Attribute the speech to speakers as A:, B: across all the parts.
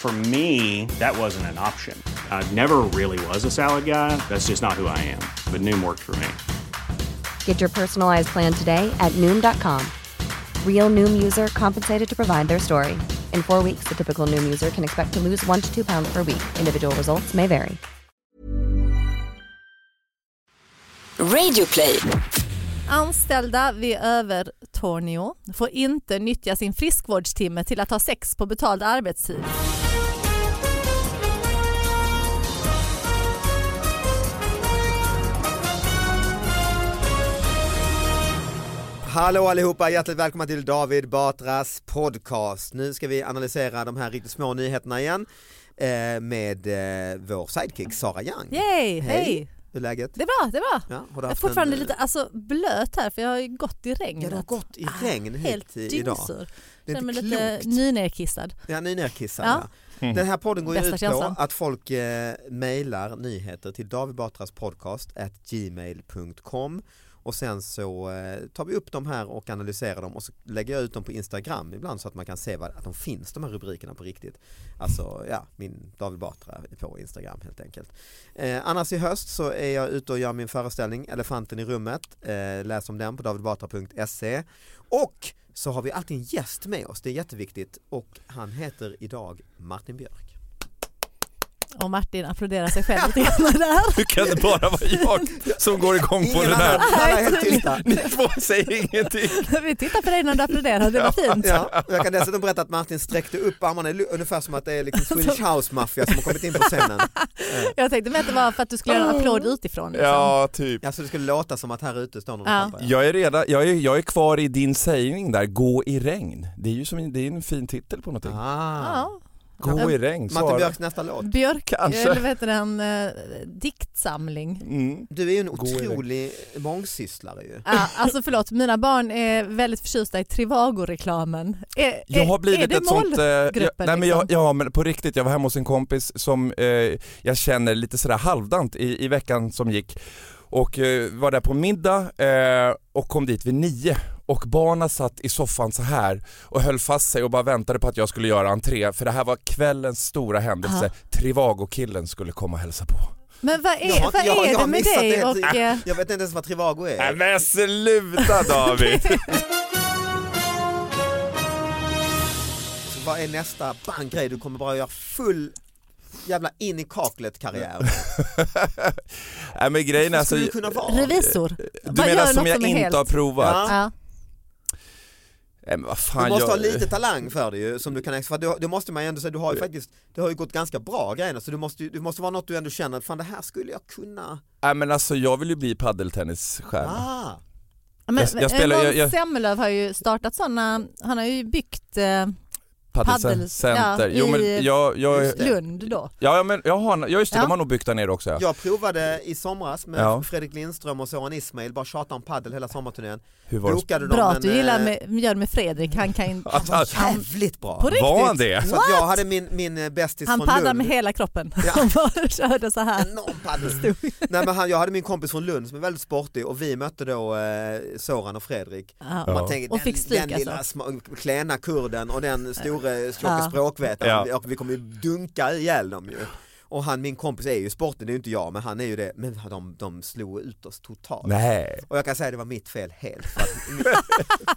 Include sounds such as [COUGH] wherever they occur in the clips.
A: For me, that wasn't an option. I never really was a salad guy. That's just not who I am. But Noom worked for me.
B: Get your personalized plan today at Noom.com. Real Noom user compensated to provide their story. In four weeks, the typical Noom user can expect to lose one to two pounds per week. Individual results may vary.
C: Radioplay.
D: Anställda vid Övertorneå får inte nyttja sin friskvårdstimme till att ha sex på betald arbetstid.
E: Hallå allihopa, hjärtligt välkomna till David Batras podcast. Nu ska vi analysera de här riktigt små nyheterna igen eh, med eh, vår sidekick Sara Young.
D: Yay, hej!
E: Hur är läget?
D: Det är bra, det är bra.
E: Ja, har du
D: Jag är fortfarande
E: en,
D: lite alltså, blöt här för jag har ju gått i regnet.
E: Ja, du har gått i regn hit
D: Helt
E: i- idag.
D: dyngsur.
E: Det är
D: Känner mig lite nynerkissad.
E: Ja.
D: Ja.
E: Ja. Den här podden går ju
D: Bästa
E: ut
D: känslan.
E: på att folk eh, mejlar nyheter till David Batras podcast at gmail.com och sen så eh, tar vi upp de här och analyserar dem och så lägger jag ut dem på Instagram ibland så att man kan se vad, att de finns de här rubrikerna på riktigt. Alltså ja, min David Batra på Instagram helt enkelt. Eh, annars i höst så är jag ute och gör min föreställning Elefanten i rummet. Eh, läs om den på davidbatra.se och så har vi alltid en gäst med oss, det är jätteviktigt och han heter idag Martin Björk.
D: Och Martin applåderar sig själv lite grann där.
F: Hur kan det bara vara jag som går igång på
E: Ingen
F: det där?
E: alla är helt tysta.
F: Ni två säger ingenting.
D: Vi tittar på dig när du applåderar, det var fint.
E: Ja, jag kan dessutom berätta att Martin sträckte upp armarna ungefär som att det är liksom Swedish House Mafia som har kommit in på scenen. [LAUGHS]
D: Jag tänkte med att det var för att du skulle göra en applåd utifrån. Liksom.
F: Ja, typ.
E: Ja, så det skulle låta som att här ute står någon
D: Ja.
E: klappar.
F: Jag är, redan, jag, är, jag är kvar i din sägning där, gå i regn. Det är ju som en, det är en fin titel på någonting.
E: Ah.
D: Ja.
F: Gå i regn,
E: Martin
F: Sara.
E: Björks nästa låt.
D: Björk,
F: Kanske.
D: eller vad heter den, eh, diktsamling.
F: Mm.
E: Du är ju en
F: Gå i regn.
E: otrolig mångsysslare ju.
D: Ja, alltså förlåt, mina barn är väldigt förtjusta i Trivago-reklamen. Är,
F: Jag har
D: är-
F: blivit
D: är det
F: ett sånt... eh, jag,
D: målgruppen,
F: nej men jag,
D: liksom?
F: ja men på riktigt, jag var hemma hos en kompis som eh, jag känner lite sådär halvdant i, i veckan som gick och eh, var där på middag eh, och kom dit vid nio och barnen satt i soffan så här och höll fast sig och bara väntade på att jag skulle göra entré för det här var kvällens stora händelse,
D: Aha.
F: Trivago-killen skulle komma och hälsa på.
D: Men vad är,
E: Jag
D: vad
E: jag
D: är
E: jag
D: det med dig
E: det
D: och... eh,
E: Jag vet inte ens vad Trivago är.
F: Nej men sluta David! [LAUGHS]
E: Så vad är nästa bang grej? Du kommer bara göra full jävla in i kaklet karriär. [LAUGHS]
F: Nej men grejen är alltså,
E: skulle du kunna vara?
D: Revisor.
F: du
D: Vad
F: menar
D: gör
F: som jag inte
D: helt-
F: har provat?
E: Ja.
D: Ja.
F: Men vad
E: Du
F: fan
E: måste
F: jag...
E: ha lite talang för det ju, som du kan, för du, det måste man ju ändå säga, du har ju faktiskt, det har ju gått ganska bra grejerna så du måste, ju- det måste vara något du ändå känner, fan det här skulle jag kunna,
F: Nej men alltså jag vill ju bli paddeltennisstjärna.
E: ah,
D: Men,
F: Jag- jag spelar- jag- jag-
D: Zelmerlöw har ju startat sådana, han har ju byggt eh,
F: Paddelcenter.
D: ja,
F: jo men jag, jag.
D: Lund då.
F: ja, men jag har, ja just det,
D: Ja.
F: de har nog byggt där nere också ja.
E: Jag provade i somras med
F: Ja.
E: Fredrik Lindström och Soran Ismail, bara tjata om paddel hela sommarturnén.
F: Hur var det?
E: Bokade
D: Bra att du gillar
E: eh,
D: med, gör med Fredrik, han kan
F: Att-
E: var
F: att-
E: jävligt bra.
D: På riktigt?
F: Var han det?
E: Så att jag hade min, min eh, bästis
D: Han
E: från Lund.
D: med hela kroppen.
E: Ja. [LAUGHS]
D: Han bara körde så här.
E: Enorm paddel. [LAUGHS] Nej, men han, jag hade min kompis från Lund som är väldigt sportig och vi mötte då eh, Soran och Fredrik.
D: Ja.
E: Och, man tänker,
D: Och
E: den,
D: fick stryk
E: den lilla
D: alltså.
E: klena kurden och den tjocka
D: Ja.
E: språkvetaren,
F: Ja.
E: och vi kommer ju dunka ihjäl dem ju. Och han, min kompis är ju sporten, det är ju inte jag, men han är ju det. Men de, de slog ut oss totalt.
F: Nej.
E: Och jag kan säga att det var mitt fel helt. Min,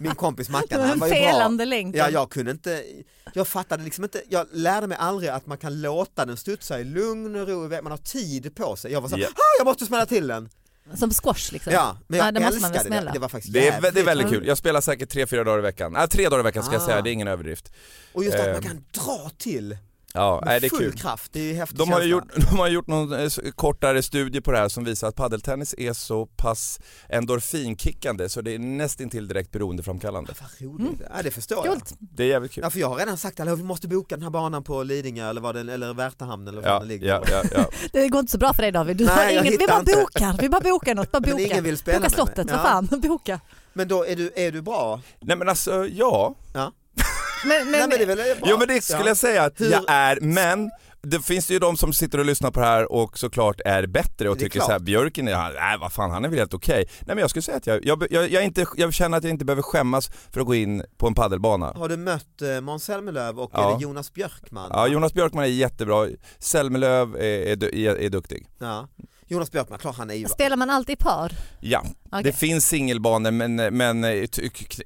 E: [LAUGHS] min kompis Mackan, han var ju bra.
D: länken.
E: Ja, jag kunde inte, jag fattade liksom inte, jag lärde mig aldrig att man kan låta den studsa i lugn och ro, man har tid på sig. Jag var så
F: Ja.
E: ah, jag måste smälla till den.
D: Som squash liksom.
E: Ja, men jag
D: Ja, det måste man väl
E: älskade det. Det var faktiskt
F: Det är, det är väldigt kul. Jag spelar säkert tre, fyra dagar i veckan. Äh, tre dagar i veckan ska jag
E: Ah.
F: säga, det är ingen överdrift.
E: Och just att man
F: Ehm.
E: kan dra till
F: Ja,
E: med
F: nej, det är
E: full
F: kul.
E: kraft, det är ju häftigt
F: De har, ju gjort, de har gjort någon eh, kortare studie på det här som visar att paddeltennis är så pass endorfinkickande så det är nästintill direkt beroendeframkallande.
E: Vad roligt, ja, det förstår
D: Coolt.
F: Det är jävligt kul.
E: jag. Ja, för jag har redan sagt att vi måste boka den här banan på Lidingö eller, vad den, eller Värtahamn eller var
F: Ja,
E: den ligger.
F: ja, ja, ja. [LAUGHS]
D: Det går inte så bra för dig David. Du
E: Nej,
D: har
E: jag
D: ingen, vi bara
E: inte.
D: bokar, vi bara bokar något. Bara
E: Men
D: boka.
E: ingen vill spela
D: boka
E: med
D: slottet, vad
E: Ja.
D: fan, [LAUGHS] boka.
E: Men då är du, är du bra?
F: Nej men alltså, ja.
E: Ja.
D: Men, men,
E: Nej, men det är väl bra?
F: Jo men det skulle
E: Ja.
F: jag säga att jag är, men det finns ju de som sitter och lyssnar på det här och såklart är bättre och
E: är
F: tycker så här,
E: klart.
F: Björken, är, nej vad fan han är väl helt okej. Nej men jag skulle säga att jag, jag, jag, jag, inte, jag känner att jag inte behöver skämmas för att gå in på en paddelbana.
E: Har du mött eh, Måns Zelmerlöw och
F: Ja.
E: är det Jonas Björkman?
F: Ja, Jonas Björkman är jättebra, Selmelöv är, är, är, är duktig.
E: Ja. Jonas Björkman, klart han är ju
D: Spelar man alltid par?
F: Ja,
D: Okej.
F: det finns singelbanor men, men i,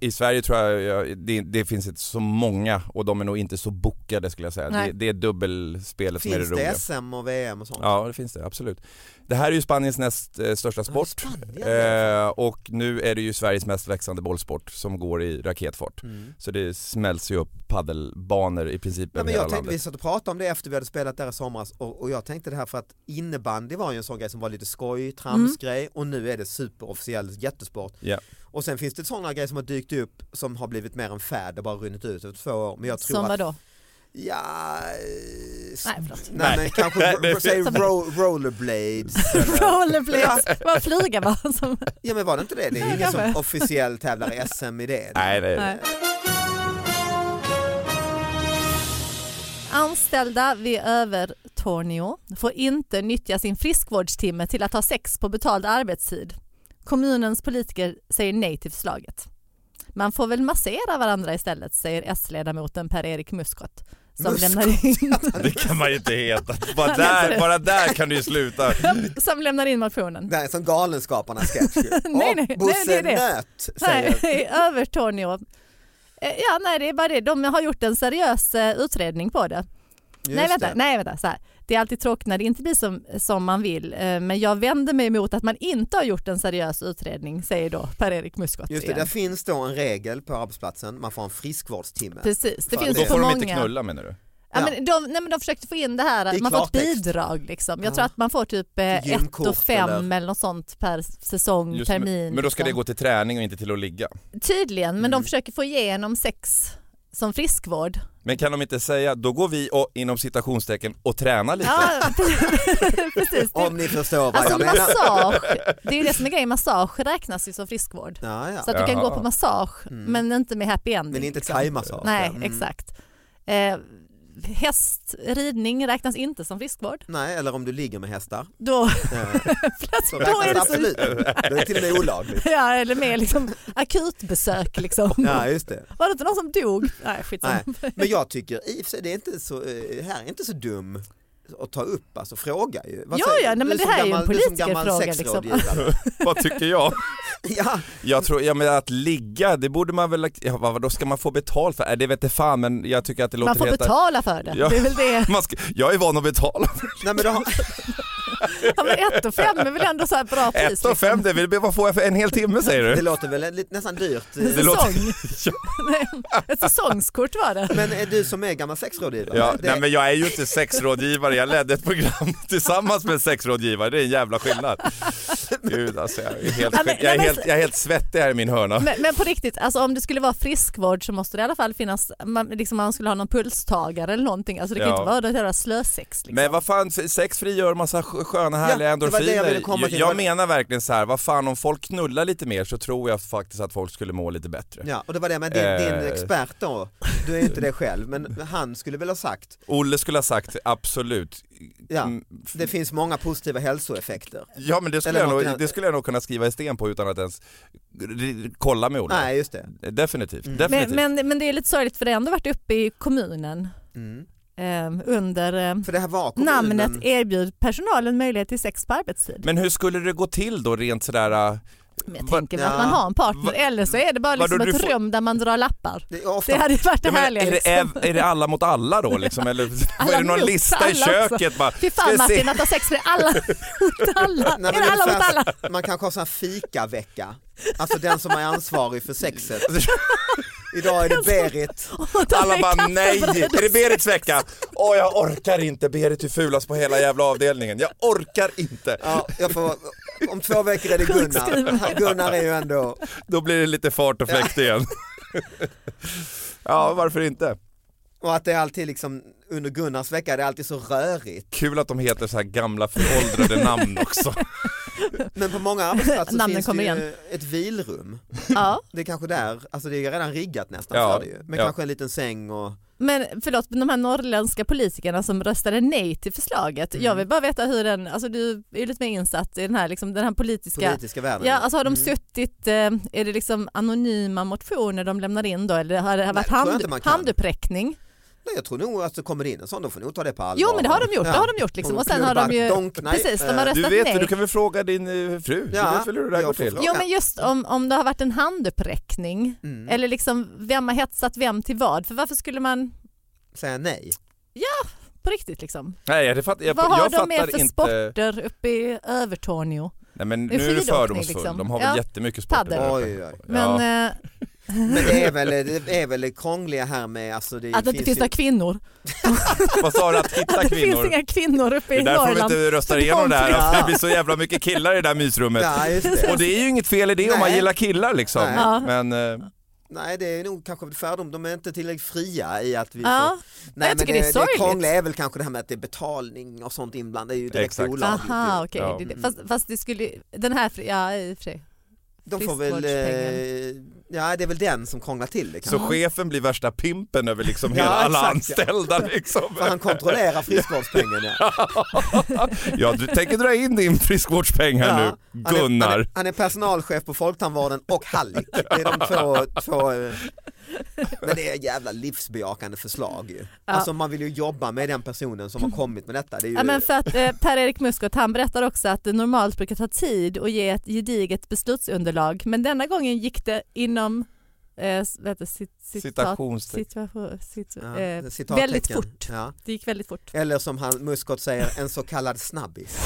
F: i Sverige tror jag ja, det, det finns inte så många och de är nog inte så bokade skulle jag säga. Det, det är dubbelspelet som är det
E: Finns det
F: roliga.
E: SM och VM och sånt?
F: Ja det finns det, absolut. Det här är ju Spaniens näst eh, största sport eh, och nu är det ju Sveriges mest växande bollsport som går i raketfart.
E: Mm.
F: Så det smälls ju upp paddelbanor i princip över
E: men
F: hela
E: jag tänkte, vi
F: landet.
E: satt och pratade om det efter vi hade spelat där i somras och, och jag tänkte det här för att innebandy var ju en sån grej som var lite skoj, tramsgrej och nu är det superofficiell jättesport.
F: Ja.
E: Och sen finns det sådana grejer som har dykt upp som har blivit mer en fad och bara runnit ut över två år. Men jag tror
D: Som
E: att? Ja,
D: Nej, förlåt.
E: nej, men kanske säg ro, rollerblades. [LAUGHS]
D: Rollerblades, vad flyga bara. Som...
E: Ja men var det inte det? Det är ingen som officiellt tävlar i SM i det.
F: Nej, det,
D: Nej. Anställda vid Övertorneå får inte nyttja sin friskvårdstimme till att ha sex på betald arbetstid. Kommunens politiker säger nej till förslaget. Man får väl massera varandra istället, säger S-ledamoten Per-Erik Muskott. Som
E: Muskott?
D: lämnar, in, [LAUGHS]
F: det kan man ju inte heta. Bara där, bara där kan du ju sluta. [LAUGHS]
D: som lämnar in motionen.
E: Är som Galenskaparna-sketch [LAUGHS] ju.
D: Nej, nej, nej,
E: Bosse
D: det är det.
E: Nöt säger
D: Nej, Övertorneå. Eh, Ja, nej, det är bara det. De har gjort en seriös eh, utredning på det.
E: Just
D: nej, vänta,
E: det.
D: nej, vänta. Så här. Det är alltid tråkigt när det inte blir som, som man vill. eh, Men jag vänder mig emot att man inte har gjort en seriös utredning, säger då Per-Erik Muskott.
E: Just det,
D: igen.
E: där finns då en regel på arbetsplatsen, man får en friskvårdstimme.
D: Precis, det
E: För-
D: finns
F: Då
D: på
F: får de inte knulla menar du?
D: Ja, men de, nej, men de försökte få in det här att man får ett bidrag. Liksom. Jag
E: Ja.
D: tror att man får typ eh, ett
E: Gymkort
D: och fem
E: eller-
D: eller... något sånt per säsong,
F: Just,
D: termin.
F: men, men då ska det
D: liksom.
F: gå till träning och inte till att ligga.
D: Tydligen, men
E: Mm.
D: de försöker få igenom sex som friskvård.
F: Men kan de inte säga, då går vi och, inom citationstecken och tränar lite?
D: Ja, [LAUGHS] precis.
E: Om ni förstår vad
D: alltså
E: jag menar.
D: massage, det är ju det som är grejen, massage räknas ju som friskvård.
E: Ja, ja.
D: Så att du kan
F: Jaha.
D: gå på massage
E: Mm.
D: men inte med happy ending.
E: Men inte
D: liksom.
E: thaimassage.
D: Nej,
E: Mm.
D: exakt. Eh, hästridning räknas inte som friskvård.
E: Nej, eller om du ligger med hästar.
D: Då, [LAUGHS]
E: Så
D: då är
E: det
D: det
E: absolut. Då är det till och med olagligt.
D: ja, eller mer liksom akutbesök liksom.
E: Ja, just det.
D: Var det inte någon som dog? Nej, skitsamma.
E: Nej. Men jag tycker i det är inte så, eh, här är inte så dum att ta upp, alltså fråga ju. Vad
D: Ja,
E: säger-
D: ja, nej, men det här är ju en
E: gammal- gammal
D: politikerfråga, liksom. [LAUGHS]
F: Vad tycker jag? [LAUGHS]
E: Ja,
F: Jag tror, ja men att ligga, det borde man väl, ja, vad, då ska man få betalt för? Äh, det vet jag fan men jag tycker att det låter
D: Man får
F: helt...
D: betala för det.
F: Ja.
D: det är väl det. [LAUGHS]
F: Man ska, jag är van att betala.
E: nej men då,
D: Ja, men ett och fem är väl ändå så här bra pris.
F: Ett och fem, det vill, vad får jag för en hel timme säger
E: det
F: du?
E: låter väl lite, nästan dyrt. eh,
D: En
F: Det låter- [LAUGHS]
D: Ett säsongskort var det.
E: Men är du som är gammal sexrådgivare?
F: Ja,
E: det,
F: nej men jag är ju inte sexrådgivare, jag ledde ett program [LAUGHS] tillsammans med en sexrådgivare, det är en jävla skillnad. [LAUGHS] Gud alltså, jag är helt,
D: Ja, men-
F: skit- jag är helt, jag är helt svettig här i min hörna.
D: Men, men på riktigt, alltså om det skulle vara friskvård så måste det i alla fall finnas, man, liksom man skulle ha någon pulstagare eller någonting. Alltså det kan
F: Ja.
D: inte vara det jävla slösex. Liksom.
F: Men vad fan, sex frigör massa sköna härliga
E: Ja, det var det jag
F: endorfiner. jag,
E: till.
F: jag menar verkligen så här, vad fan om folk knullar lite mer så tror jag faktiskt att folk skulle må lite bättre.
E: Ja, och det var det med din, din
F: Eh.
E: expert då, du är inte det själv, men han skulle väl ha sagt,
F: Olle skulle ha sagt absolut.
E: ja,
F: Mm,
E: det finns många positiva hälsoeffekter.
F: Ja men det skulle,
E: Eller
F: jag nog, det skulle jag nog kunna skriva i sten på utan att ens kolla med Olle.
E: Nej, just det.
F: Definitivt,
E: Mm.
F: definitivt.
D: men, men, men det är lite sorgligt för det har ändå varit uppe i kommunen.
E: Mm.
D: Eh, under eh,
E: För det här var kommunen.
D: namnet erbjud personalen möjlighet till sex på arbetstid.
F: Men hur skulle det gå till då rent sådär? äh,
D: Men jag tänker mig
E: ja.
D: att man har en partner
F: Va-
D: eller så är det bara liksom ett
F: får-
D: rum där man drar lappar.
E: Det är ofta,
D: Det hade ju varit det
F: menar,
D: härliga.
F: är, det,
D: liksom.
F: är, är det alla mot alla då [LAUGHS] liksom? Eller
D: Alla
F: är det någon
D: mot
F: lista i köket? Bara,
D: Fy
F: ska
D: fan
F: vi se?
D: Martin, att ha sex med alla [LAUGHS] mot alla.
E: Nej,
D: är det alla mot alla?
E: Man kanske har sån här fikavecka. Alltså den som är ansvarig för sexet. [LAUGHS] Idag är det Berit. [LAUGHS]
F: Alla bara nej, är det Berits vecka? Åh jag orkar inte, Berit är fulast på hela jävla avdelningen. Jag orkar inte.
E: Ja, jag får, om två veckor är det Gunnar. [LAUGHS] Gunnar är ju ändå,
F: Då blir det lite fart och fläkt igen. [LAUGHS] Ja, varför inte?
E: och att det är alltid liksom, under Gunnars vecka är det alltid så rörigt.
F: Kul att de heter så här gamla föråldrade namn också.
E: Men på många arbetsplatser
D: Namnen
E: finns
D: kommer
E: det ju
D: igen.
E: ett vilrum.
D: Ja,
E: Det är kanske där, alltså det är redan riggat nästan
F: Ja,
E: för det ju. Men
F: ja.
E: kanske en liten säng och
D: men förlåt, de här norrländska politikerna som röstade nej till förslaget.
E: Mm.
D: Jag vill bara veta hur den, alltså du är ju lite mer insatt i den här, liksom, den här politiska
E: politiska världen.
D: Ja, alltså har de
E: Mm.
D: suttit, eh, är det liksom anonyma motioner de lämnar in då eller har det varit hand, handuppräckning?
E: Nej, jag tror nog att det kommer in en sån, då får nog ta det på allvar.
D: Jo men det har de gjort,
E: Ja.
D: det har de gjort liksom. och sen har de ju,
E: donk,
D: precis, de har
E: Eh,
F: Du
D: röstat
F: vet,
D: nej.
F: du kan väl fråga din eh, fru?
E: Ja,
F: du vet väl hur det där
E: jag
F: går till?
D: Jo men just om, om det har varit en handuppräckning
E: Mm.
D: eller liksom vem har hetsat vem till vad? För varför skulle man
E: Säga nej.
D: på riktigt liksom?
F: Nej, det fatt, jag,
D: vad har
F: jag
D: de med
F: fattar
D: för
F: inte.
D: sporter uppe i Övertorneå?
F: Nej men nu är du fördomsfull,
D: liksom.
F: de har väl
D: Ja.
F: jättemycket sporter
E: Oj, oj.
D: Men
F: Ja.
E: Men det är väl det, är väl det krångliga här med, alltså det
D: att det inte finns några kvinnor. [LAUGHS]
F: Vad sa du, att hitta
D: Att det
F: kvinnor?
D: finns inga kvinnor uppe
F: Det
D: i
F: är därför de
D: Norrland.
F: inte röstar igenom det här, för det blir så jävla mycket killar i det där mysrummet.
E: Ja, just det.
F: Och det är ju inget fel i det om man
E: Nej.
F: gillar killar liksom.
E: Nej.
F: Men eh,
E: Nej det är nog kanske ett fördom, de är inte tillräckligt fria i att vi
D: Ja.
E: får... Nej
D: Jag
E: men det,
D: det är
E: det
D: sorgligt.
E: krångliga är väl kanske det här med att det är betalning och sånt inblandat, det är ju direkt
F: Exakt.
E: olagligt.
D: Aha okej,
F: Ja.
D: Det det. fast, fast det skulle, den här, ja i och för sig.
E: De får väl, eh, ja det är väl den som krånglar till det
F: så
E: kanske.
F: chefen blir värsta pimpen över liksom
E: Ja,
F: hela alla
E: exakt, ja.
F: anställda [LAUGHS] liksom.
E: För han kontrollerar [LAUGHS] friskvårdspengen ja. [LAUGHS]
F: Ja, du tänker dra in din friskvårdspeng här nu,
E: Ja, Han är,
F: Gunnar.
E: han, är, han är personalchef på Folktandvården och Hallik. Det är de två, två eh, [LAUGHS] men det är ett jävla livsbejakande förslag ju. Alltså man vill ju jobba med den personen som har kommit med detta. Det är ju,
D: Ja, men för att eh, Per-Erik Muskot han berättar också att det normalt brukar ta tid att ge ett gediget beslutsunderlag men denna gången gick det inom eh, cit, citat, situation, cit,
E: ja,
D: eh, väldigt fort.
E: Ja.
D: Det gick väldigt fort.
E: Eller som han, Muskot säger, en så kallad snabbis.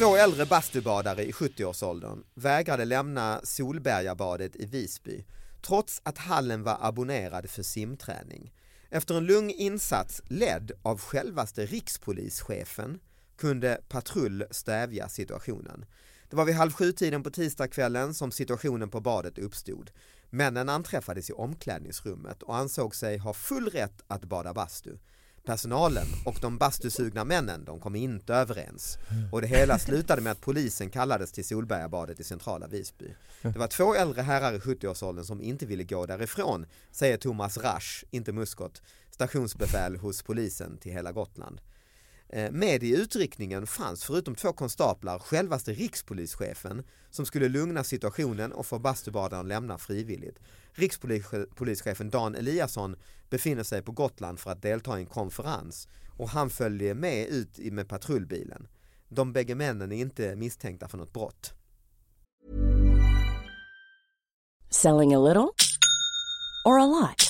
E: Två äldre bastubadare i 70-årsåldern vägrade lämna Solbergabadet i Visby trots att hallen var abonnerad för simträning. Efter en lugn insats ledd av självaste rikspolischefen kunde patrull stävja situationen. Det var vid halv sju-tiden på tisdagskvällen som situationen på badet uppstod. Männen anträffades i omklädningsrummet och ansåg sig ha full rätt att bada bastu. Personalen och de bastusugna männen de kom inte överens och det hela slutade med att polisen kallades till Solbergabadet i centrala Visby. Det var två äldre herrar i 70-årsåldern som inte ville gå därifrån, säger Thomas Rasch, inte Muskot, stationsbefäl hos polisen till hela Gotland. Eh, med i utryckningen fanns förutom två konstaplar självaste rikspolischefen som skulle lugna situationen och få bastubadaren lämna frivilligt. Rikspolischefen Dan Eliasson befinner sig på Gotland för att delta i en konferens och han följer med ut med patrullbilen. De bägge männen är inte misstänkta för något brott.
C: Selling a little or a lot?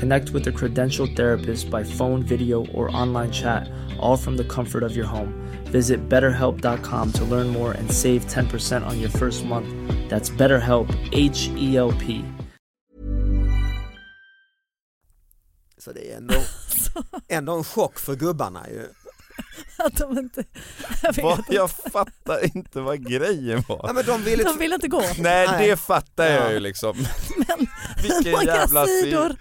G: Connect with a credentialed therapist by phone, video, or online chat, all from the comfort of your home. Visit betterhelp.com to learn more and save 10% on your first month. That's BetterHelp, H E L P.
E: Så det är ändå, [LAUGHS] ändå en chock för gubbarna ju. [LAUGHS]
D: Att de inte... Jag inte.
F: jag fattar inte vad grejen var.
E: men de ville
D: De vill inte gå.
F: Nej
E: Nej.
F: det fattar jag
E: Ja.
F: ju liksom. [LAUGHS]
D: Men
F: Vilken
D: många
F: jävla
D: sidor.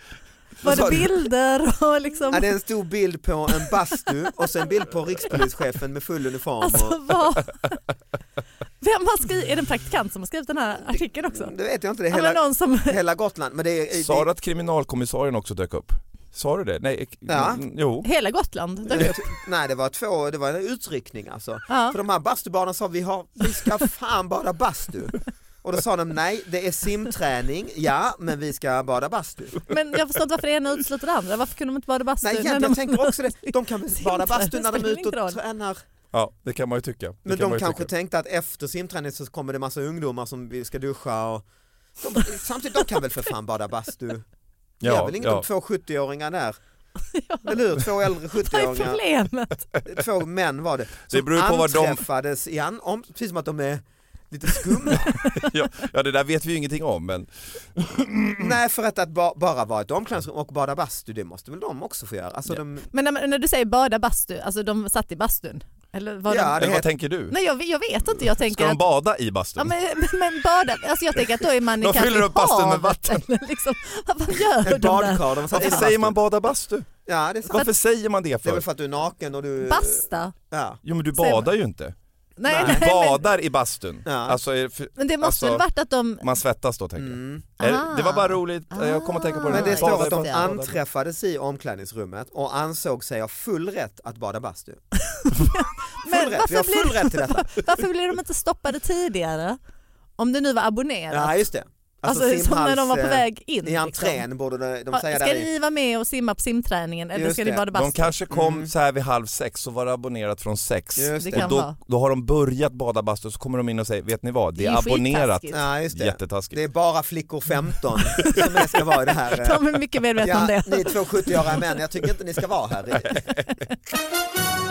D: Var det bilder och liksom...
E: Ja, det är en stor bild på en bastu och sen en bild på rikspolischefen med full uniform.
D: Alltså vad... Vem har skrivit, är det en praktikant som har skrivit den här artikeln också?
E: det vet jag inte, det är
D: Ja, men
E: hela,
D: någon som...
E: hela Gotland. Men det är,
F: Sa du att kriminalkommissarien också dök upp? Sa du det? Nej,
E: Ja.
F: jo.
D: Hela Gotland dök upp.
E: nej det var två, det var en utryckning alltså.
D: Ja.
E: För de här bastubadarna sa vi, har, vi ska fan bada bastu. Och då sa de nej, det är simträning, ja men vi ska bada bastu.
D: Men jag förstår inte varför det ena utesluter det andra. Varför kunde de inte bada bastu?
E: Nej egentligen,
D: de-
E: jag tänker också det, de kan väl bada bastu när de är ute och tränar.
F: Ja det kan man ju tycka. Det
E: Men
F: kan
E: de kanske
F: tycka.
E: tänkte att efter simträning så kommer det massa ungdomar som vi ska duscha och de, samtidigt de kan väl för fan bada bastu. Det är
F: Ja,
E: väl inget [LAUGHS]
F: ja.
E: om två 70-åringar där? Eller hur? Två äldre
D: Vad är
E: 70-åringar,
D: problemet?
E: två män var det.
F: Det beror på vad de-
E: anträffades i an, om, precis som att de är lite skumma. [LAUGHS]
F: ja, ja det där vet vi ju ingenting om men [CLEARS THROAT]
E: Nej för att, att ba, bara vara ett omklädningsrum och bada bastu det måste väl de också få göra. Alltså de,
D: Men när, när du säger bada bastu, alltså de satt i bastun? Eller var
E: Ja,
D: de...
E: det
F: eller vad
E: heter-
F: tänker du?
D: Nej jag, jag vet inte, jag tänker
F: Ska de
D: att...
F: bada i
D: Ja,
F: bastun?
D: men, men- men bada, alltså jag tänker att då är man [LAUGHS]
F: De
D: kanske
F: fyller
D: i
F: upp bastun med
D: havet,
F: vatten.
D: Liksom, vad gör
E: ett
D: de där?
E: badkar, de
F: Varför säger man bada bastu?
E: Ja det är sant.
F: Varför säger man det
E: Det är
F: för?
E: väl för att du är naken och du...
D: Basta?
E: Ja.
F: Jo men du badar ju inte.
D: Nej,
E: Nej.
D: nej,
F: Du
D: men,
F: badar i bastun.
E: Ja.
F: Alltså,
D: men det måste
F: alltså,
D: väl varit att de...
F: man svettas då tänker jag.
E: Mm.
F: Är- Det var bara roligt, jag kommer att tänka på det.
E: Men det
D: Ah,
E: står att
F: i
E: de anträffades i omklädningsrummet och ansåg sig ha full rätt att bada bastu. [LAUGHS]
D: Men
E: Full rätt, vi har
D: varför
E: full
D: blir-
E: rätt till detta. [LAUGHS]
D: Varför blev de inte stoppade tidigare? Om det nu var abonnerat.
E: Ja just det.
D: Alltså som när de var på
E: simhals,
D: väg in.
E: I
D: liksom.
E: entrén borde de, de säga
D: Ska
E: där
D: ni vara med och simma på simträningen eller
E: Just
D: ska ni bada bastu?
F: De kanske kom
E: Mm.
F: så här vid halv sex och var abonnerat från sex.
E: Just
D: Det
E: det.
D: kan
F: Och då, då har de börjat bada bastu så kommer de in och säger, vet ni vad, det
D: Det är
F: är abonnerat.
E: Ja, just det.
F: Jättetaskigt.
E: det är bara flickor 15 [LAUGHS] som ska vara i det här. eh,
D: De är mycket medvetna om
E: Ja,
D: det.
E: ni två 70-åriga män, jag tycker inte ni ska vara här. [LAUGHS]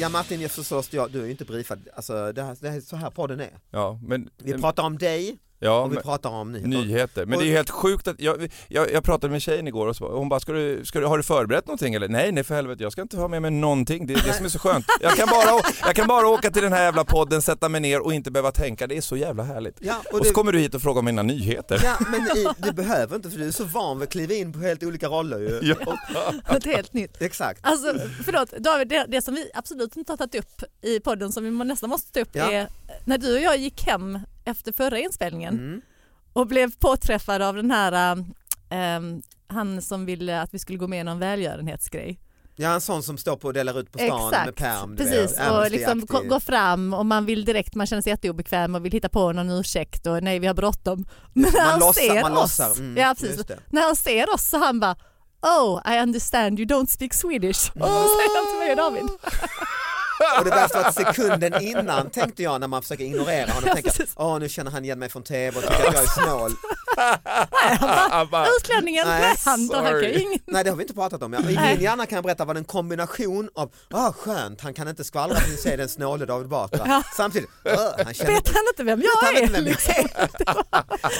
E: Ja Martin, jag förstås, jag, du är ju inte briefad, alltså det, här, det här är så här podden är.
F: Ja, men,
E: Vi pratar om dig
F: ja,
E: och vi
F: men,
E: pratar om nyheter.
F: nyheter. Men
E: Och-
F: det är helt sjukt att, jag, jag, jag pratade med tjejen igår och så, och hon bara, ska du, ska du, har du förberett någonting eller? Nej, nej för helvete, jag ska inte ha med mig någonting. Det är det som är så skönt. Jag kan, bara, jag kan bara åka till den här jävla podden, sätta mig ner och inte behöva tänka. Det är så jävla härligt.
E: Ja, och
F: Och
E: det,
F: så kommer du hit och frågar om mina nyheter.
E: ja, men i, du behöver inte för du är så van vid att kliva in på helt olika roller ju.
F: Ja. [LAUGHS]
D: Något helt nytt.
E: Exakt.
D: Alltså förlåt David, det, det som vi absolut inte har tagit upp i podden som vi nästan måste ta upp
E: Ja.
D: är när du och jag gick hem efter förra inspelningen
E: Mm.
D: och blev påträffade av den här ähm, han som ville att vi skulle gå med i någon välgörenhetsgrej.
E: Ja en sån som står på och delar ut på stan med
D: Exakt,
E: pärm. du
D: precis.
E: vet,
D: Och liksom
E: Amnesty-aktig.
D: gå- gå fram och man vill direkt, man känner sig jätteobekväm och vill hitta på någon ursäkt och nej vi har bråttom. [LAUGHS] Men när
E: Man
D: han
E: låtsar-
D: ser
E: man
D: oss,
E: mm,
D: ja, precis. när han ser oss så han bara Oh, I understand you don't speak Swedish.
E: Mm. [LAUGHS]
D: Säger han till mig och David. [LAUGHS]
E: Och det värsta var att sekunden innan tänkte jag när man försöker ignorera honom, tänker [LAUGHS] åh nu känner han igen mig från tv och tycker att jag är snål.
F: Han bara,
D: Utlänningen,
E: Nej,
D: nej, han han ingen...
E: Nej det har vi inte pratat om. I
D: Nej.
E: min hjärna kan jag berätta vad en kombination av, ah skönt, han kan inte skvallra för att se den snåle David Batra.
D: Ja.
E: Samtidigt, "Åh, han känner
D: Vet han inte vem jag
E: han
D: är?
E: vem
D: liksom. det, var,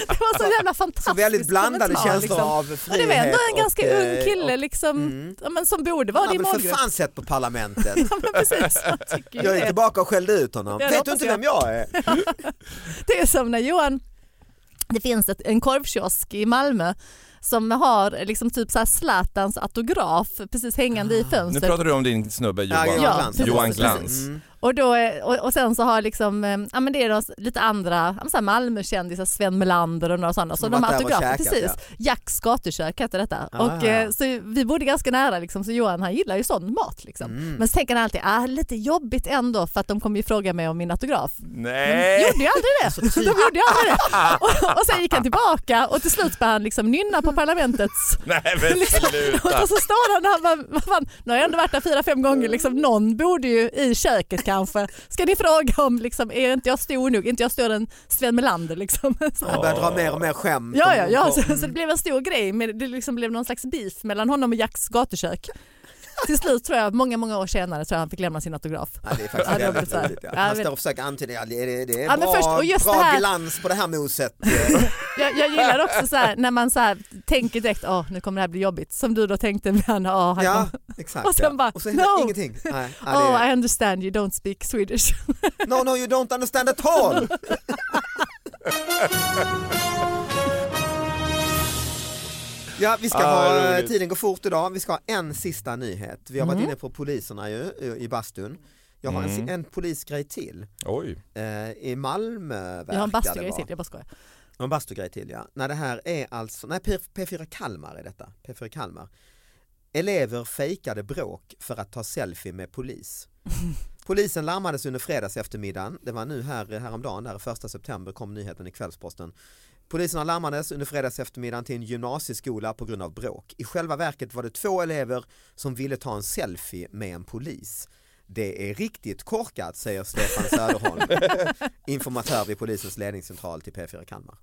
D: det var så jävla fantastiskt
E: så väldigt blandade känslor
D: liksom.
E: av frihet
D: det var ändå en
E: och,
D: ganska
E: eh,
D: ung kille
E: och-
D: liksom,
E: Mm.
D: ja, men som borde vara
E: Han har
D: din
E: väl för
D: målgrupp.
E: fan sett på parlamentet. [LAUGHS]
D: Ja, men precis, jag det.
E: tillbaka och skällde ut honom.
D: Ja,
E: Vet du inte vem jag är? [LAUGHS]
D: Det är som när Johan, det finns ett, en korvkiosk i Malmö som har liksom typ så Zlatans autograf precis hängande i
F: nu
D: fönstret.
F: pratar du om din snubbe Johan,
E: Ja, Johan Glans.
F: Johan. Glans.
E: Mm.
D: Och, då, och, och sen så har liksom, eh, ja men det är då lite andra, ja, så Malmökändisar, Sven Melander och några sådana. Så de autografer, precis. Jacks gatukök heter detta.
E: Ah.
D: Och, eh, så vi bodde ganska nära liksom, så Johan han gillar ju sån mat. Liksom.
E: Mm.
D: Men så tänker han alltid, ah, lite jobbigt ändå för att de kommer ju fråga mig om min autograf. De
F: Nej!
D: gjorde ju aldrig det. De gjorde ju aldrig det. Och, och sen gick han tillbaka och till slut började han liksom nynna på parlamentets [LAUGHS]
F: Nej men sluta!
D: och så står han där nu har jag ändå varit där fyra, fem gånger, liksom, någon borde ju i köket kanske. Ska ni fråga om, liksom, är inte jag stor nog? Inte jag större än Sven Melander? Liksom. [LAUGHS]
E: Han börjar dra mer och mer skämt.
D: Ja, ja, ja så, så det blev en stor grej, men det liksom blev någon slags beef mellan honom och Jacks gatukök. Till slut tror jag, många många år senare, tror jag han fick lämna sin autograf.
E: Ja, det är faktiskt
D: Ja, så
E: roligt. Ja. Han står och försöker antyda, ja, det är, det är
D: Ja,
E: bra,
D: först- och just
E: bra
D: här-
E: glans på det här moset. [LAUGHS]
D: Jag, jag gillar också så här, när man så här, tänker direkt, åh nu kommer det här bli jobbigt, som du då tänkte med han, åh, han
E: ja, exakt. [LAUGHS]
D: Och sen bara,
E: och sen
D: no.
E: ingenting. Nej, ja, [LAUGHS]
D: Oh, I understand you don't speak Swedish.
E: no, no, you don't understand at all. Ja, vi ska
F: Ah,
E: ha,
F: roligt.
E: tiden går fort idag, vi ska ha en sista nyhet. Vi har varit
D: Mm.
E: inne på poliserna ju, i bastun. Jag har en,
F: Mm.
E: en polisgrej till.
F: Oj.
E: Eh, I Malmö verkar
D: Jag har en
E: det
D: bastugrej
E: vara.
D: till, jag bara skojar.
E: Och En bastugrej till ja. Nej det här är alltså, nej P- P4 Kalmar är detta. P4 Kalmar. Elever fejkade bråk för att ta selfie med polis. [LAUGHS] Polisen larmades under fredags eftermiddagen. Det var nu här häromdagen, där 1 september kom nyheten i Kvällsposten. Poliserna larmades under fredags eftermiddagen till en gymnasieskola på grund av bråk. I själva verket var det två elever som ville ta en selfie med en polis. Det är riktigt korkat säger Stefan Söderholm, [LAUGHS] informatör vid polisens ledningscentral till P4 Kalmar.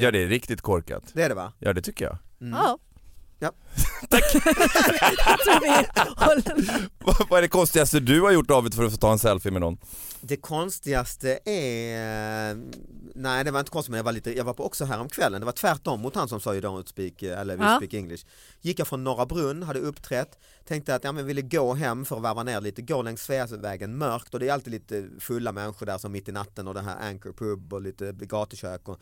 F: Ja det är riktigt korkat.
E: Det är det va?
F: Ja det tycker jag.
D: Ja.
E: Ja. [LAUGHS]
D: jag tror vi håller
F: Vad vad är det konstigaste du har gjort David för att få ta en selfie med någon?
E: Det konstigaste är, nej det var inte konstigt men jag var lite, jag var på också här om kvällen. det var tvärtom mot han som sa you don't speak, eller we
D: Ja.
E: speak English. Gick jag från Norra Brunn, hade uppträtt, tänkte att jag men ville gå hem för att varva ner lite, gå längs Sveavägen mörkt och det är alltid lite fulla människor där som mitt i natten och det här Anchor Pub och lite gatukök och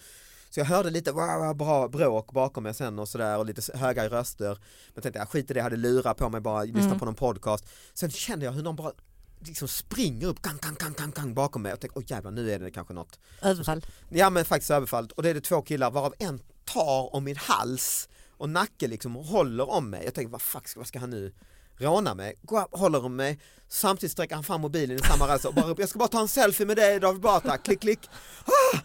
E: så jag hörde lite wow, bra bråk bakom mig sen och sådär och lite höga röster. Men tänkte jag skit i det, jag hade lurar på mig bara, lyssna
D: Mm.
E: på någon podcast. Sen kände jag hur någon bara liksom springer upp gang, gang, gang, gang, gang bakom mig och tänkte, åh jävlar nu är det kanske något.
D: överfall.
E: Ja men faktiskt överfallet och det är det två killar varav en tar om min hals och nacke liksom och håller om mig. Jag tänker vad fuck, vad ska han nu råna mig? Går upp, håller om mig, samtidigt sträcker han fram mobilen i samma rörelse och bara upp, jag ska bara ta en selfie med dig David Batra, klick klick. Ah!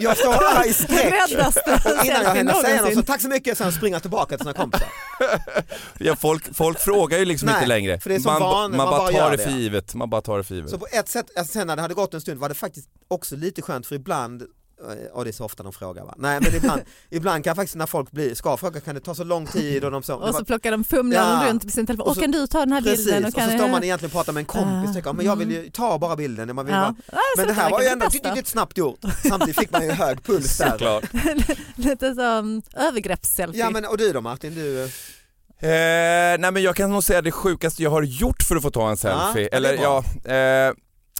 E: Jag står arg skräck.
D: Räddaste
E: Och innan jag hinner säga något så tack så mycket, sen springer jag tillbaka till sina kompisar.
F: Ja, folk, folk frågar ju liksom
E: Nej,
F: inte längre.
E: för det är som
F: man,
E: van-
F: man,
E: man
F: bara
E: bara
F: tar det för givet. Man bara tar det för givet.
E: Så på ett sätt, alltså sen när det hade gått en stund var det faktiskt också lite skönt för ibland och det är så ofta de frågar va? Nej men ibland, [LAUGHS] ibland kan faktiskt när folk blir, ska fråga kan det ta så lång tid och de så,
D: Och så plockar de fumlar
E: Ja.
D: runt med sin telefon.
E: Och
D: Och
E: så-
D: kan du ta den här
E: Precis,
D: bilden?
E: och så
D: kan
E: står
D: jag-
E: man egentligen och pratar med en kompis och tänker, men jag vill
D: mm.
E: ju ta bara bilden, man vill
D: Ja.
E: bara,
D: Ja, så
E: men det här var ju ändå lite snabbt gjort, samtidigt fick man ju hög puls där.
F: Såklart. [LAUGHS]
D: Lite som övergreppsselfie.
E: Ja men och du då Martin, du,
F: Eh, nej men jag kan nog säga det sjukaste jag har gjort för att få ta en selfie.
E: Ja,
F: Eller ja, eh,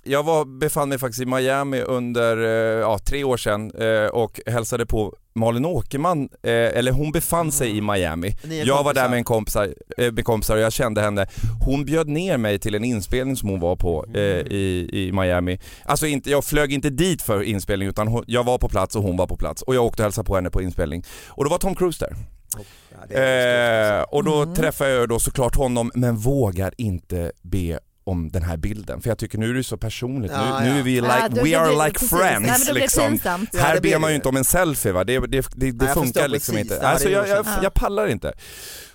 F: jag var, befann mig faktiskt i Miami under eh, ja, tre år sedan eh, och hälsade på Malin Åkerman, eh, eller hon befann sig i Miami.
E: Ni är
F: Jag var där med, en kompisar, med kompisar och jag kände henne. Hon bjöd ner mig till en inspelning som hon var på
E: Mm.
F: i, i Miami. Alltså inte, jag flög inte dit för inspelning utan jag var på plats och hon var på plats och jag åkte och hälsade på henne på inspelning. Och då var Tom Cruise där.
E: ja,
F: Eh, och då
D: Mm.
F: träffar jag då såklart honom men vågar inte be om den här bilden för jag tycker nu är det så personligt,
E: Ja,
F: nu, nu
E: ja.
F: är vi like,
D: Ja, då
F: we are
D: det-
F: like
D: men
F: friends liksom.
E: Ja,
F: Här ber man ju inte om en selfie va, det, det, det, det funkar liksom
E: precis.
F: inte.
E: Ja,
F: Alltså jag, jag, jag pallar inte.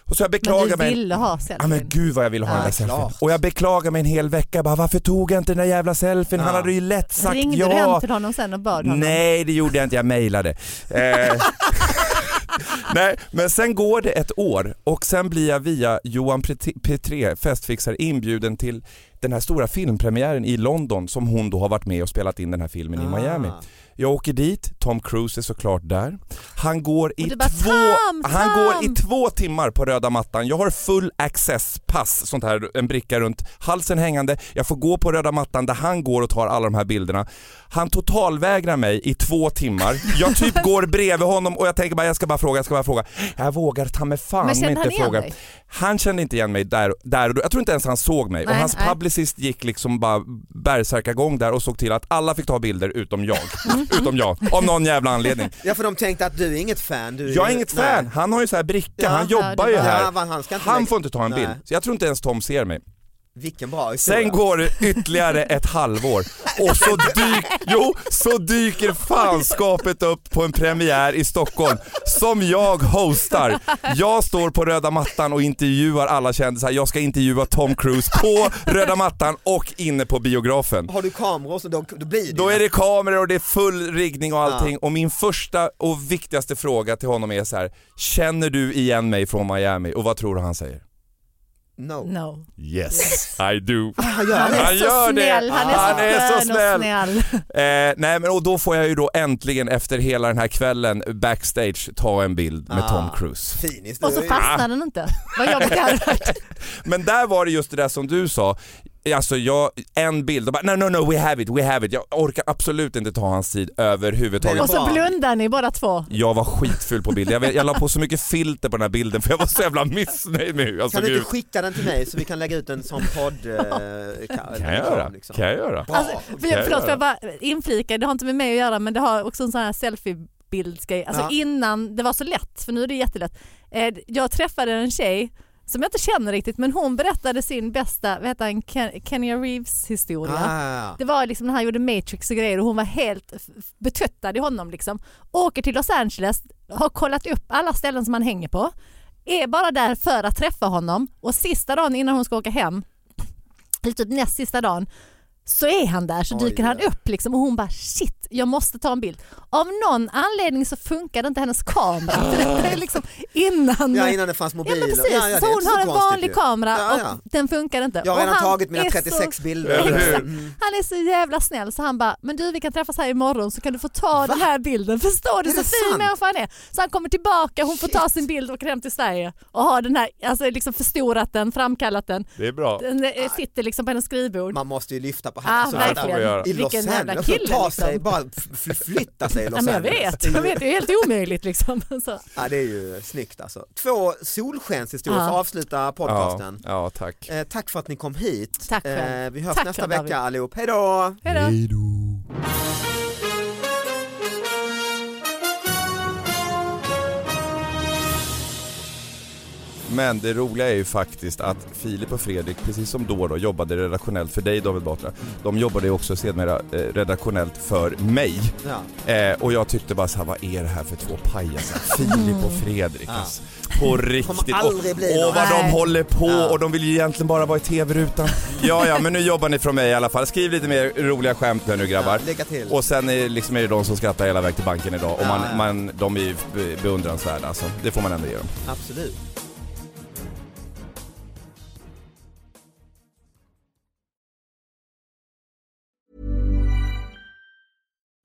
F: Och så jag
D: Men
F: beklagar
D: du
F: mig.
D: ville ha
F: Ja
D: selfie.
F: men gud vad jag ville ha
D: Ja,
F: den där selfien.
E: klart.
F: Och jag beklagar mig en hel vecka bara varför tog jag inte den där jävla selfien? Han
E: Ja.
F: hade ju lätt sagt
D: Ringde
F: ja.
D: du hem till honom sen och bad honom?
F: Nej det gjorde jag inte, jag mejlade. Eh, [LAUGHS] [LAUGHS] Nej, men sen går det ett år och sen blir jag via Johan Petré, festfixare, inbjuden till den här stora filmpremiären i London som hon då har varit med och spelat in den här filmen i Miami. Jag åker dit, Tom Cruise är såklart där. Han går, i
D: Och bara,
F: två,
D: "Tom,
F: han går
D: Tom!"
F: i två timmar på röda mattan. Jag har full access pass, sånt här, en bricka runt halsen hängande. Jag får gå på röda mattan där han går och tar alla de här bilderna. Han totalvägrar mig i två timmar. Jag typ [LAUGHS] går bredvid honom och jag tänker bara jag ska bara fråga, jag ska bara fråga. Jag vågar ta mig fan
D: Men
F: inte
D: han
F: fråga.
D: dig?
F: Han kände inte igen mig där, där och då. Jag tror inte ens han såg mig. och
D: Nej,
F: hans
D: nej.
F: publicist gick liksom bara bärsärkagång där och såg till att alla fick ta bilder utom jag. Utom jag, av någon jävla anledning. [LAUGHS]
E: Ja för de tänkte att du är inget fan. Du är
F: Jag är inget
E: nej.
F: fan, han har ju så här bricka,
E: Ja,
F: han jobbar ju här.
E: Ja, han
F: Han får inte ta en bild. Så jag tror inte ens Tom ser mig.
E: Vilken bra historia.
F: Sen går det ytterligare ett halvår och så, dyk, jo, så dyker fanskapet upp på en premiär i Stockholm som jag hostar. Jag står på röda mattan och intervjuar alla kändisar. Jag ska intervjua Tom Cruise på röda mattan och inne på biografen.
E: Har du kameror så då, då blir det
F: Då är det kameror och det är full riggning och allting och min första och viktigaste fråga till honom är så här: känner du igen mig från Miami? Och vad tror du han säger?
E: No.
D: No.
F: Yes, I do.
E: Han gör
D: Han
E: det.
D: är
F: Han
D: så
F: gör det.
D: snäll, han är
F: Han
D: så
F: är så
D: skön och
F: snäll.
D: snäll. [LAUGHS]
F: Eh, nej men och då får jag ju då äntligen efter hela den här kvällen backstage ta en bild med
E: Ah.
F: Tom Cruise.
E: Finis.
D: Och så fastnar den inte. Vad jobbigt det hade varit. [LAUGHS]
F: Men där var det just det där som du sa, alltså jag, en bild och bara no no no we have it, we have it. Jag orkar absolut inte ta hans tid överhuvudtaget.
D: Och så blundar ni båda två.
F: Jag var skitful på bilden, jag, vet- jag la på så mycket filter på den här bilden för jag var så jävla missnöjd med hur jag
E: Kan
F: såg
E: du
F: ut.
E: inte skicka den till mig så vi kan lägga ut en sån podd? Eh, kan, [LAUGHS]
F: Kan jag göra,
E: liksom.
F: kan jag göra.
E: Bra.
D: Alltså, för,
F: kan jag
D: förlåt, jag bara inflika, det har inte med mig att göra men det har också en sån här selfiebildsgrej. Alltså
E: Ja.
D: innan det var så lätt, för nu är det jättelätt. Eh, Jag träffade en tjej som jag inte känner riktigt men hon berättade sin bästa, vad heter han, Ken- Kenya Reeves historia.
E: Ah,
D: Det var liksom när han gjorde Matrix och grejer och hon var helt betöttad i honom liksom. Åker till Los Angeles, har kollat upp alla ställen som han hänger på. Är bara där för att träffa honom och sista dagen innan hon ska åka hem, eller typ näst sista dagen, så är han där så
E: Oj,
D: dyker han
E: ja.
D: upp liksom och hon bara shit, jag måste ta en bild. Av någon anledning så funkade inte hennes kamera. För [LAUGHS] det är liksom innan...
E: ja innan det fanns
D: Ja
E: mobiler.
D: men precis,
E: Ja, ja,
D: så hon
E: inte
D: har en vanlig
E: ju.
D: kamera
E: Ja, ja.
D: och den funkar inte.
E: Jag har redan tagit mina
D: är
E: 36
D: så...
E: bilder.
F: Hur?
E: Mm.
D: Han är så jävla snäll så han bara, men du vi kan träffas här imorgon så kan du få ta den här bilden. Förstår du
E: Är
D: så fin människa han är? Så han kommer tillbaka, hon får ta
E: Shit.
D: sin bild och åker hem till Sverige och har den här, alltså liksom förstorat den, framkallat den.
F: Det är bra.
D: Den eh, sitter liksom på hennes skrivbord.
E: Man måste ju lyfta på
D: Ja,
E: hatten.
F: det får
D: verkligen.
F: vi göra.
E: I Los Angeles,
D: kille
E: ta sig,
D: liksom.
E: bara f- flytta sig i Los
D: Ja, men jag
E: Angeles.
D: vet, jag vet, det är helt omöjligt liksom. [LAUGHS] Så.
E: Ja, det är ju snyggt alltså. Två solskenshistorier för
D: Ja.
E: att avsluta podcasten.
F: Ja, ja tack.
E: Eh, tack för att ni kom hit.
D: Tack själv.
E: Eh, vi hörs
D: Tack
E: nästa vecka
D: David.
E: allihop. Hej då!
D: Hej då.
F: Men det roliga är ju faktiskt att Filip och Fredrik, precis som då då, jobbade redaktionellt för dig David Batra. De jobbade ju också sedermera eh, redaktionellt för mig.
E: Ja.
F: Eh, och jag tyckte bara såhär, vad är det här för två pajasar? [LAUGHS] Filip och Fredrik
E: Ja.
F: alltså. På riktigt. och, och vad de håller på
E: Ja.
F: och de vill ju egentligen bara vara i TV-rutan. [LAUGHS] ja, ja, men nu jobbar ni från mig i alla fall. Skriv lite mer roliga skämt här nu grabbar.
E: Ja, lycka till.
F: Och sen är, liksom är det de som skrattar hela väg till banken idag och man, man, de är ju be- beundransvärda alltså. Det får man ändå ge dem.
E: Absolut.